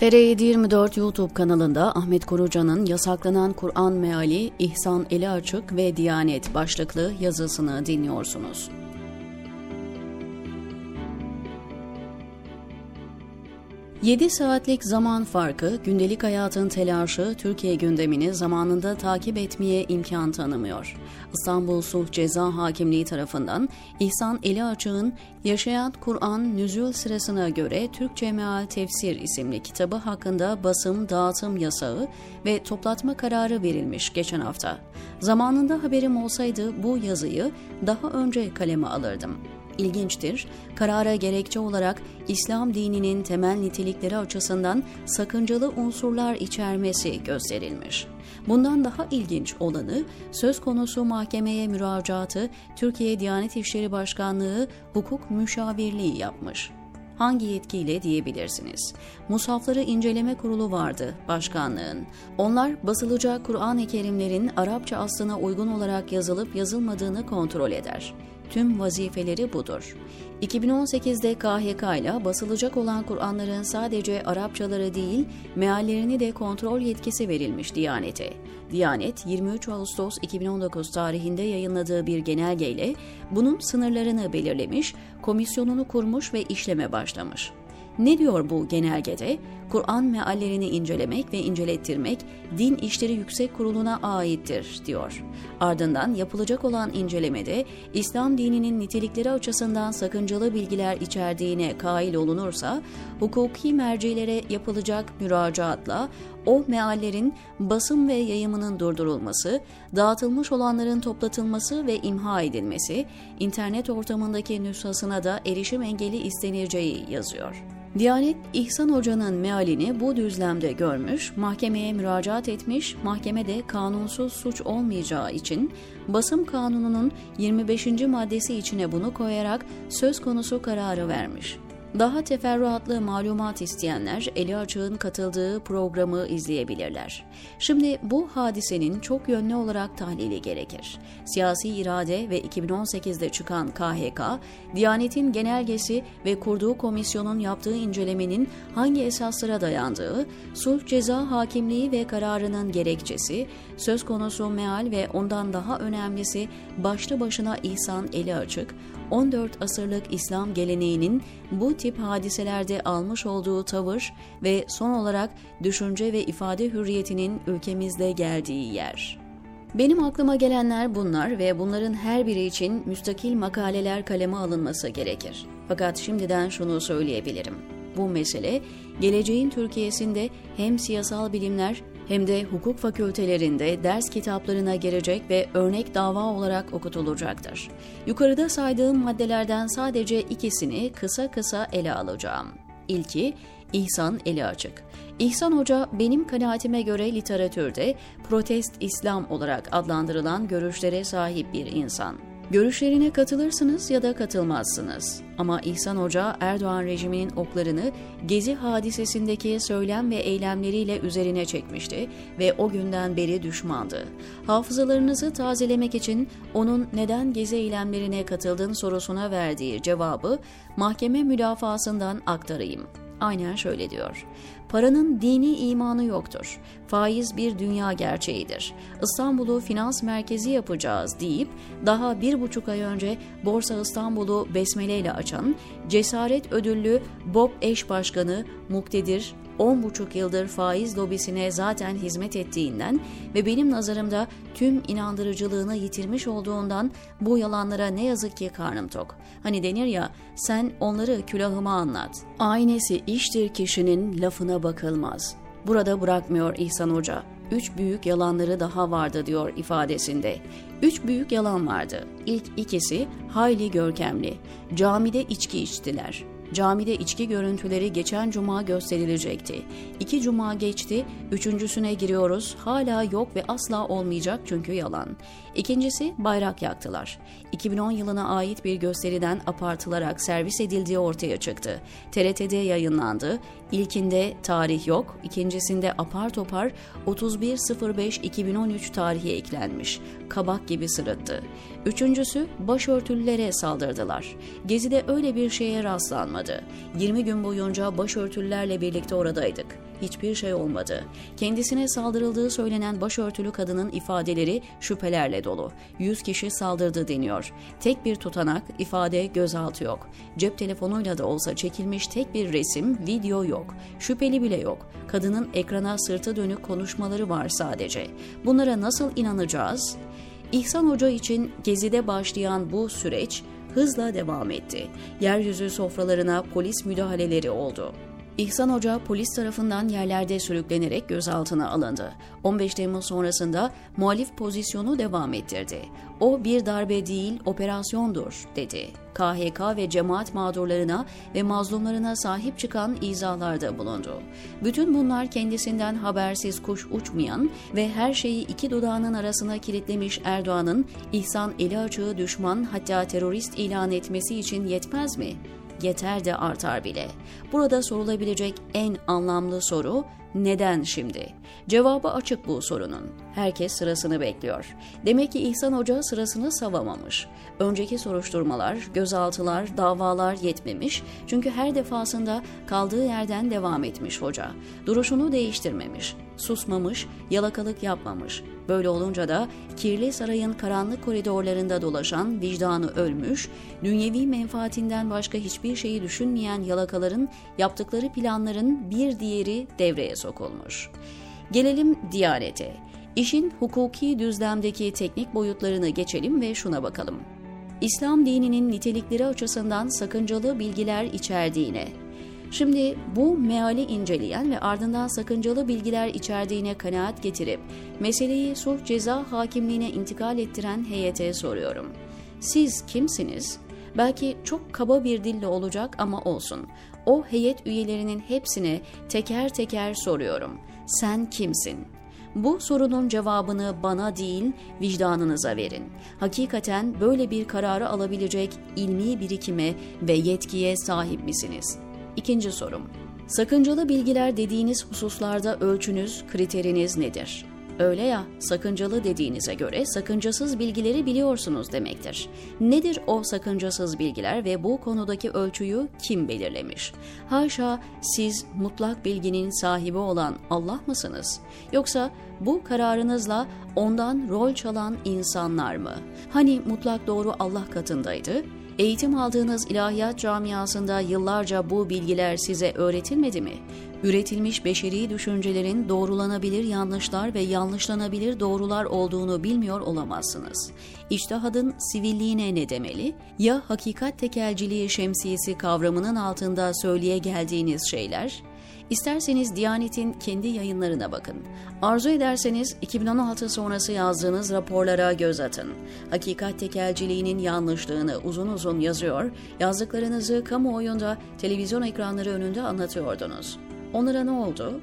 TR724 YouTube kanalında Ahmet Korucan'ın yasaklanan Kur'an meali İhsan Eli Açık ve Diyanet başlıklı yazısını dinliyorsunuz. 7 saatlik zaman farkı, gündelik hayatın telaşı, Türkiye gündemini zamanında takip etmeye imkan tanımıyor. İstanbul Sulh Ceza Hakimliği tarafından İhsan Eli Açık'ın Yaşayan Kur'an Nüzül sırasına göre Türkçe Meal Tefsir isimli kitabı hakkında basım, dağıtım yasağı ve toplatma kararı verilmiş geçen hafta. Zamanında haberim olsaydı bu yazıyı daha önce kaleme alırdım ilginçtir. Karara gerekçe olarak İslam dininin temel nitelikleri açısından sakıncalı unsurlar içermesi gösterilmiş. Bundan daha ilginç olanı söz konusu mahkemeye müracaatı Türkiye Diyanet İşleri Başkanlığı Hukuk Müşavirliği yapmış hangi yetkiyle diyebilirsiniz. Musafları inceleme kurulu vardı başkanlığın. Onlar basılacak Kur'an-ı Kerimlerin Arapça aslına uygun olarak yazılıp yazılmadığını kontrol eder tüm vazifeleri budur. 2018'de KHK ile basılacak olan Kur'anların sadece Arapçaları değil, meallerini de kontrol yetkisi verilmiş Diyanet'e. Diyanet 23 Ağustos 2019 tarihinde yayınladığı bir genelgeyle bunun sınırlarını belirlemiş, komisyonunu kurmuş ve işleme başlamış. Ne diyor bu genelgede? Kur'an meallerini incelemek ve incelettirmek Din İşleri Yüksek Kurulu'na aittir, diyor. Ardından yapılacak olan incelemede İslam dininin nitelikleri açısından sakıncalı bilgiler içerdiğine kail olunursa, hukuki mercilere yapılacak müracaatla o meallerin basım ve yayımının durdurulması, dağıtılmış olanların toplatılması ve imha edilmesi, internet ortamındaki nüshasına da erişim engeli istenileceği yazıyor. Diyanet İhsan Hoca'nın mealini bu düzlemde görmüş, mahkemeye müracaat etmiş, mahkemede kanunsuz suç olmayacağı için basım kanununun 25. maddesi içine bunu koyarak söz konusu kararı vermiş. Daha teferruatlı malumat isteyenler Eli Açık'ın katıldığı programı izleyebilirler. Şimdi bu hadisenin çok yönlü olarak tahlili gerekir. Siyasi irade ve 2018'de çıkan KHK, Diyanet'in genelgesi ve kurduğu komisyonun yaptığı incelemenin hangi esaslara dayandığı, sulh ceza hakimliği ve kararının gerekçesi, söz konusu meal ve ondan daha önemlisi başlı başına İhsan Eli Açık, 14 asırlık İslam geleneğinin bu tip hadiselerde almış olduğu tavır ve son olarak düşünce ve ifade hürriyetinin ülkemizde geldiği yer. Benim aklıma gelenler bunlar ve bunların her biri için müstakil makaleler kaleme alınması gerekir. Fakat şimdiden şunu söyleyebilirim. Bu mesele geleceğin Türkiye'sinde hem siyasal bilimler hem de hukuk fakültelerinde ders kitaplarına girecek ve örnek dava olarak okutulacaktır. Yukarıda saydığım maddelerden sadece ikisini kısa kısa ele alacağım. İlki İhsan Eli Açık. İhsan Hoca benim kanaatime göre literatürde protest İslam olarak adlandırılan görüşlere sahip bir insan. Görüşlerine katılırsınız ya da katılmazsınız. Ama İhsan Hoca Erdoğan rejiminin oklarını Gezi hadisesindeki söylem ve eylemleriyle üzerine çekmişti ve o günden beri düşmandı. Hafızalarınızı tazelemek için onun neden Gezi eylemlerine katıldığın sorusuna verdiği cevabı mahkeme müdafasından aktarayım. Aynen şöyle diyor. Paranın dini imanı yoktur. Faiz bir dünya gerçeğidir. İstanbul'u finans merkezi yapacağız deyip daha bir buçuk ay önce Borsa İstanbul'u besmele ile açan cesaret ödüllü Bob eş başkanı Muktedir 10,5 yıldır faiz lobisine zaten hizmet ettiğinden ve benim nazarımda tüm inandırıcılığını yitirmiş olduğundan bu yalanlara ne yazık ki karnım tok. Hani denir ya sen onları külahıma anlat. Aynesi iştir kişinin lafına bakılmaz. Burada bırakmıyor İhsan Hoca. Üç büyük yalanları daha vardı diyor ifadesinde. Üç büyük yalan vardı. İlk ikisi hayli görkemli. Camide içki içtiler. Camide içki görüntüleri geçen cuma gösterilecekti. İki cuma geçti, üçüncüsüne giriyoruz. Hala yok ve asla olmayacak çünkü yalan. İkincisi bayrak yaktılar. 2010 yılına ait bir gösteriden apartılarak servis edildiği ortaya çıktı. TRT'de yayınlandı. İlkinde tarih yok, ikincisinde apar topar 31.05.2013 tarihi eklenmiş. Kabak gibi sırıttı. Üçüncüsü başörtülülere saldırdılar. Gezide öyle bir şeye rastlanmadı olmadı. 20 gün boyunca başörtülülerle birlikte oradaydık. Hiçbir şey olmadı. Kendisine saldırıldığı söylenen başörtülü kadının ifadeleri şüphelerle dolu. 100 kişi saldırdı deniyor. Tek bir tutanak, ifade, gözaltı yok. Cep telefonuyla da olsa çekilmiş tek bir resim, video yok. Şüpheli bile yok. Kadının ekrana sırtı dönük konuşmaları var sadece. Bunlara nasıl inanacağız? İhsan Hoca için gezide başlayan bu süreç hızla devam etti. Yeryüzü sofralarına polis müdahaleleri oldu. İhsan Hoca polis tarafından yerlerde sürüklenerek gözaltına alındı. 15 Temmuz sonrasında muhalif pozisyonu devam ettirdi. O bir darbe değil operasyondur dedi. KHK ve cemaat mağdurlarına ve mazlumlarına sahip çıkan izalarda bulundu. Bütün bunlar kendisinden habersiz kuş uçmayan ve her şeyi iki dudağının arasına kilitlemiş Erdoğan'ın İhsan eli açığı düşman hatta terörist ilan etmesi için yetmez mi? Yeter de artar bile. Burada sorulabilecek en anlamlı soru neden şimdi? Cevabı açık bu sorunun. Herkes sırasını bekliyor. Demek ki İhsan Hoca sırasını savamamış. Önceki soruşturmalar, gözaltılar, davalar yetmemiş. Çünkü her defasında kaldığı yerden devam etmiş hoca. Duruşunu değiştirmemiş, susmamış, yalakalık yapmamış. Böyle olunca da kirli sarayın karanlık koridorlarında dolaşan vicdanı ölmüş, dünyevi menfaatinden başka hiçbir şeyi düşünmeyen yalakaların yaptıkları planların bir diğeri devreye sokulmuş. Gelelim Diyanet'e. İşin hukuki düzlemdeki teknik boyutlarını geçelim ve şuna bakalım. İslam dininin nitelikleri açısından sakıncalı bilgiler içerdiğine, Şimdi bu meali inceleyen ve ardından sakıncalı bilgiler içerdiğine kanaat getirip meseleyi sulh ceza hakimliğine intikal ettiren heyete soruyorum. Siz kimsiniz? Belki çok kaba bir dille olacak ama olsun. O heyet üyelerinin hepsine teker teker soruyorum. Sen kimsin? Bu sorunun cevabını bana değil, vicdanınıza verin. Hakikaten böyle bir kararı alabilecek ilmi birikime ve yetkiye sahip misiniz? İkinci sorum. Sakıncalı bilgiler dediğiniz hususlarda ölçünüz, kriteriniz nedir? Öyle ya, sakıncalı dediğinize göre sakıncasız bilgileri biliyorsunuz demektir. Nedir o sakıncasız bilgiler ve bu konudaki ölçüyü kim belirlemiş? Haşa siz mutlak bilginin sahibi olan Allah mısınız? Yoksa bu kararınızla ondan rol çalan insanlar mı? Hani mutlak doğru Allah katındaydı? Eğitim aldığınız ilahiyat camiasında yıllarca bu bilgiler size öğretilmedi mi? Üretilmiş beşeri düşüncelerin doğrulanabilir yanlışlar ve yanlışlanabilir doğrular olduğunu bilmiyor olamazsınız. İçtihadın sivilliğine ne demeli? Ya hakikat tekelciliği şemsiyesi kavramının altında söyleye geldiğiniz şeyler? İsterseniz Diyanet'in kendi yayınlarına bakın. Arzu ederseniz 2016 sonrası yazdığınız raporlara göz atın. Hakikat tekelciliğinin yanlışlığını uzun uzun yazıyor, yazdıklarınızı kamuoyunda televizyon ekranları önünde anlatıyordunuz. Onlara ne oldu?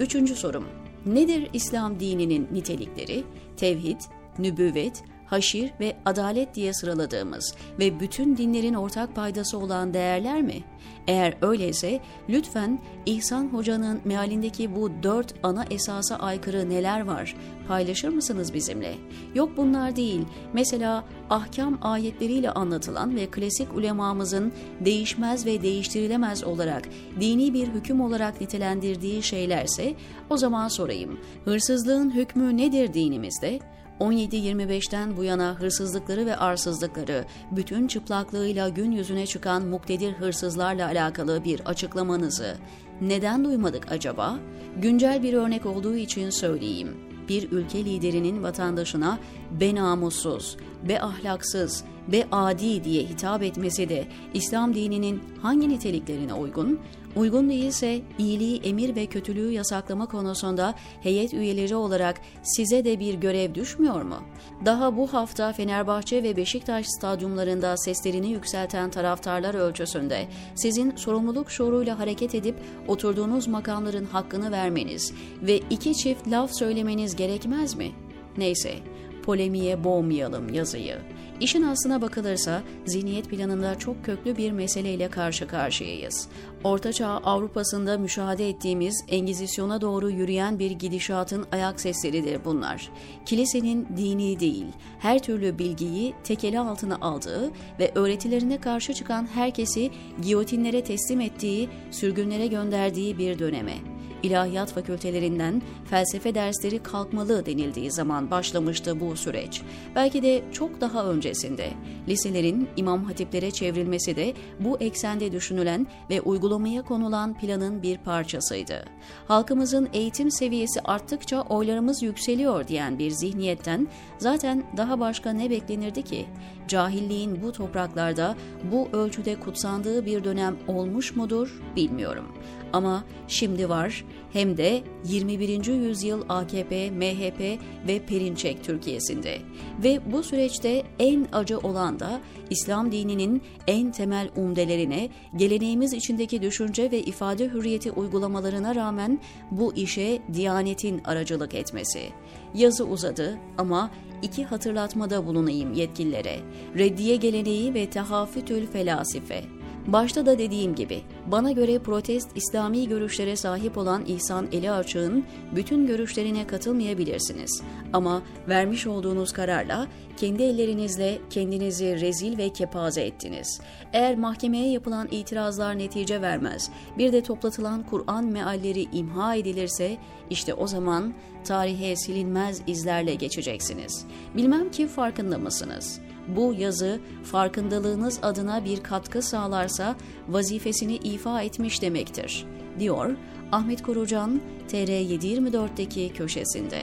Üçüncü sorum. Nedir İslam dininin nitelikleri? Tevhid, nübüvvet, haşir ve adalet diye sıraladığımız ve bütün dinlerin ortak paydası olan değerler mi? Eğer öyleyse lütfen İhsan Hoca'nın mealindeki bu dört ana esasa aykırı neler var paylaşır mısınız bizimle? Yok bunlar değil. Mesela ahkam ayetleriyle anlatılan ve klasik ulemamızın değişmez ve değiştirilemez olarak dini bir hüküm olarak nitelendirdiği şeylerse o zaman sorayım. Hırsızlığın hükmü nedir dinimizde? 17-25'ten bu yana hırsızlıkları ve arsızlıkları bütün çıplaklığıyla gün yüzüne çıkan muktedir hırsızlarla alakalı bir açıklamanızı neden duymadık acaba? Güncel bir örnek olduğu için söyleyeyim. Bir ülke liderinin vatandaşına be namussuz, be ahlaksız, be adi diye hitap etmesi de İslam dininin hangi niteliklerine uygun? Uygun değilse iyiliği emir ve kötülüğü yasaklama konusunda heyet üyeleri olarak size de bir görev düşmüyor mu? Daha bu hafta Fenerbahçe ve Beşiktaş stadyumlarında seslerini yükselten taraftarlar ölçüsünde sizin sorumluluk şuuruyla hareket edip oturduğunuz makamların hakkını vermeniz ve iki çift laf söylemeniz gerekmez mi? Neyse, polemiğe boğmayalım yazıyı. İşin aslına bakılırsa zihniyet planında çok köklü bir meseleyle karşı karşıyayız. Ortaçağ Avrupa'sında müşahede ettiğimiz Engizisyon'a doğru yürüyen bir gidişatın ayak sesleridir bunlar. Kilisenin dini değil, her türlü bilgiyi tekeli altına aldığı ve öğretilerine karşı çıkan herkesi giyotinlere teslim ettiği, sürgünlere gönderdiği bir döneme ilahiyat fakültelerinden felsefe dersleri kalkmalı denildiği zaman başlamıştı bu süreç. Belki de çok daha öncesinde. Liselerin imam hatiplere çevrilmesi de bu eksende düşünülen ve uygulamaya konulan planın bir parçasıydı. Halkımızın eğitim seviyesi arttıkça oylarımız yükseliyor diyen bir zihniyetten zaten daha başka ne beklenirdi ki? Cahilliğin bu topraklarda bu ölçüde kutsandığı bir dönem olmuş mudur bilmiyorum. Ama şimdi var hem de 21. yüzyıl AKP, MHP ve Perinçek Türkiye'sinde. Ve bu süreçte en acı olan da İslam dininin en temel umdelerine, geleneğimiz içindeki düşünce ve ifade hürriyeti uygulamalarına rağmen bu işe Diyanet'in aracılık etmesi. Yazı uzadı ama iki hatırlatmada bulunayım yetkililere. Reddiye geleneği ve tehafütül felasife. Başta da dediğim gibi, bana göre protest İslami görüşlere sahip olan İhsan Eli Açık'ın bütün görüşlerine katılmayabilirsiniz. Ama vermiş olduğunuz kararla kendi ellerinizle kendinizi rezil ve kepaze ettiniz. Eğer mahkemeye yapılan itirazlar netice vermez, bir de toplatılan Kur'an mealleri imha edilirse, işte o zaman tarihe silinmez izlerle geçeceksiniz. Bilmem ki farkında mısınız?'' Bu yazı farkındalığınız adına bir katkı sağlarsa vazifesini ifa etmiş demektir, diyor Ahmet Korucan TR724'deki köşesinde.